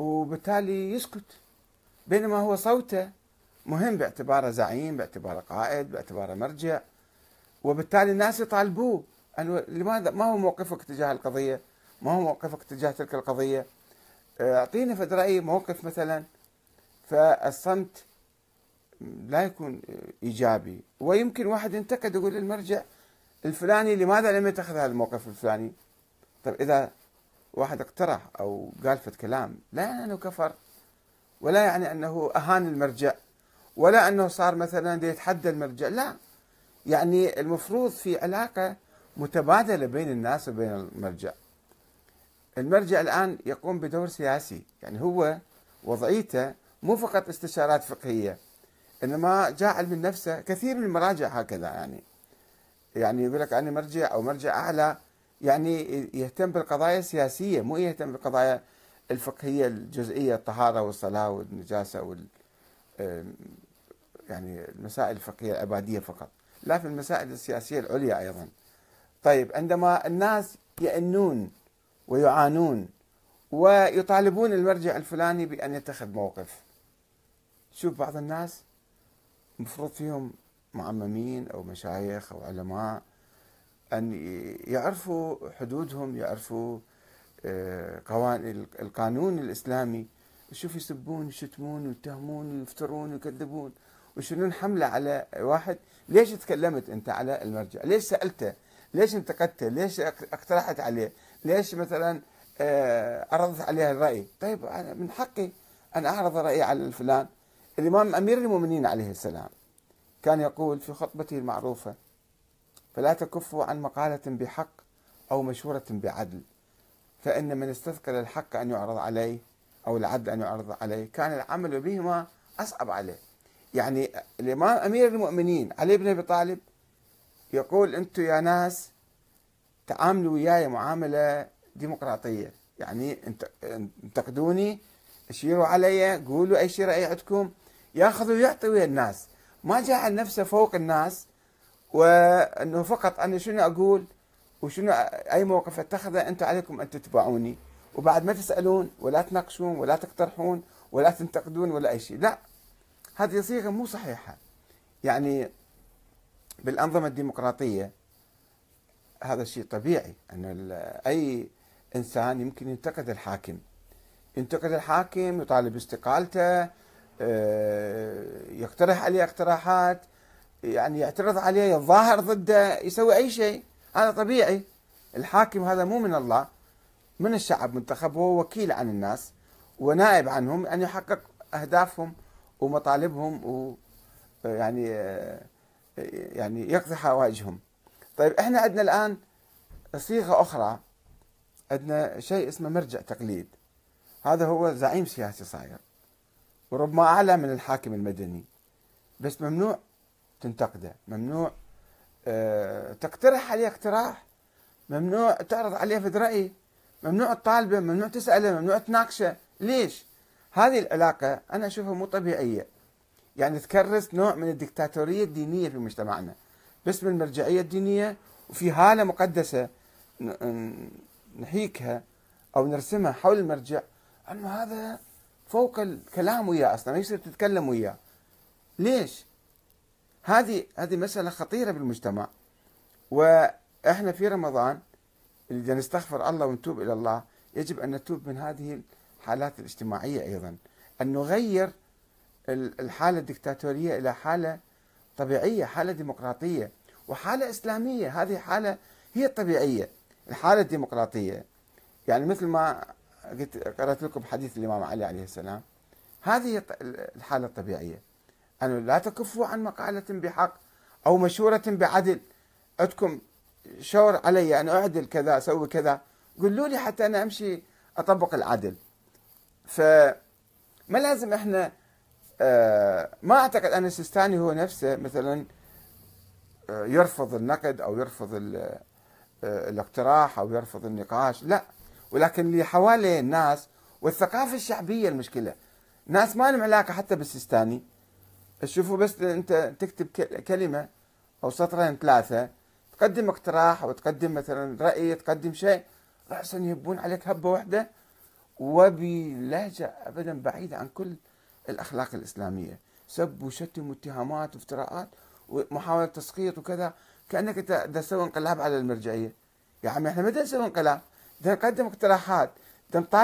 وبالتالي يسكت. بينما هو صوته مهم باعتباره زعيم باعتباره قائد باعتباره مرجع وبالتالي الناس يطالبوه. أنه لماذا؟ ما هو موقفك تجاه القضية؟ ما هو موقفك تجاه تلك القضية؟ أعطينا في رأيي موقف مثلا. فالصمت لا يكون إيجابي. ويمكن واحد ينتقد يقول المرجع الفلاني لماذا لم يتخذ هذا الموقف الفلاني؟ طيب إذا واحد اقترح أو قال فت كلام لا يعني أنه كفر ولا يعني أنه أهان المرجع ولا أنه صار مثلا يتحدى المرجع لا. يعني المفروض في علاقة متبادلة بين الناس وبين المرجع. المرجع الآن يقوم بدور سياسي يعني هو وضعيته مو فقط استشارات فقهية إنما جعل من نفسه كثير من المراجع هكذا يعني. يعني يقول لك أنا مرجع أو مرجع أعلى يعني يهتم بالقضايا السياسية مو يهتم بالقضايا الفقهية الجزئية الطهارة والصلاة والنجاسة وال يعني المسائل الفقهية العبادية فقط لا في المسائل السياسية العليا أيضا. طيب عندما الناس يأنون ويعانون ويطالبون المرجع الفلاني بأن يتخذ موقف شوف بعض الناس مفروض فيهم معممين أو مشايخ أو علماء أن يعرفوا حدودهم يعرفوا آه، قوانين القانون الإسلامي. شوف يسبون يشتمون ويتهمون ويفترون ويكذبون ويشنون حملة على واحد؟ ليش تكلمت أنت على المرجع؟ ليش سألته؟ ليش انتقدته؟ ليش اقترحت عليه؟ ليش مثلا آه، عرضت عليه الرأي؟ طيب أنا من حقي أن أعرض رأيي على الفلان. الإمام أمير المؤمنين عليه السلام كان يقول في خطبته المعروفة فلا تكفوا عن مقالة بحق أو مشورة بعدل. فإن من استثقل الحق أن يعرض عليه أو العدل أن يعرض عليه كان العمل بهما أصعب عليه. يعني الإمام أمير المؤمنين علي بن أبي طالب يقول أنتم يا ناس تعاملوا وياي معاملة ديمقراطية. يعني انتقدوني اشيروا علي قولوا أي شيء رأي عندكم ياخذ ويعطي ويا الناس. ما جعل نفسه فوق الناس وأنه فقط أنا شنو أقول؟ وشنو أي موقف أتخذه؟ أنتم عليكم أن تتبعوني. وبعد ما تسألون ولا تناقشون ولا تقترحون ولا تنتقدون ولا أي شيء. لا هذه صيغة مو صحيحة. يعني بالأنظمة الديمقراطية هذا شيء طبيعي أن أي إنسان يمكن ينتقد الحاكم. ينتقد الحاكم يطالب باستقالته آه، يقترح عليه اقتراحات يعني يعترض عليه يتظاهر ضده يسوي أي شيء. هذا طبيعي. الحاكم هذا مو من الله من الشعب منتخب هو وكيل عن الناس ونائب عنهم أن يحقق أهدافهم ومطالبهم و يعني يعني يقضي حوائجهم. طيب إحنا عندنا الآن صيغة أخرى. عندنا شيء اسمه مرجع تقليد. هذا هو زعيم سياسي صاير. وربما أعلى من الحاكم المدني. بس ممنوع تنتقده. ممنوع آه، تقترح عليه اقتراح؟ ممنوع تعرض عليه في رأي؟ ممنوع تطالبه؟ ممنوع تسأله؟ ممنوع تناقشه؟ ليش؟ هذه العلاقة أنا أشوفها مو طبيعية. يعني تكرس نوع من الدكتاتورية الدينية في مجتمعنا. باسم المرجعية الدينية وفي هالة مقدسة نحيكها أو نرسمها حول المرجع أنه هذا فوق الكلام وياه أصلا ما يصير تتكلم وياه. ليش؟ هذه هذه مسألة خطيرة بالمجتمع. وإحنا في رمضان إذا نستغفر الله ونتوب إلى الله يجب أن نتوب من هذه الحالات الاجتماعية أيضا. أن نغير الحالة الدكتاتورية إلى حالة طبيعية حالة ديمقراطية وحالة إسلامية. هذه حالة هي الطبيعية الحالة الديمقراطية. يعني مثل ما قرأت لكم حديث الإمام علي عليه السلام. هذه الحالة الطبيعية. أن لا تكفوا عن مقالة بحق أو مشورة بعدل. عندكم شور علي أن أعدل كذا أسوي كذا. قولوا لي حتى أنا أمشي أطبق العدل. فما لازم إحنا آه، ما أعتقد أن السيستاني هو نفسه مثلا آه، يرفض النقد أو يرفض آه، الاقتراح أو يرفض النقاش لا. ولكن اللي حواليه الناس والثقافة الشعبية المشكلة. ناس ما لهم علاقة حتى بالسيستاني. تشوفوا بس انت تكتب كلمة أو سطرين ثلاثة تقدم اقتراح أو تقدم مثلا رأي تقدم شيء راسا يهبون عليك هبة واحدة وبلهجة أبدا بعيدة عن كل الأخلاق الإسلامية. سب وشتم واتهامات وافتراءات ومحاولة تسقيط وكذا كأنك تسوي انقلاب على المرجعية. يا عمي إحنا ما نسوي انقلاب نقدم اقتراحات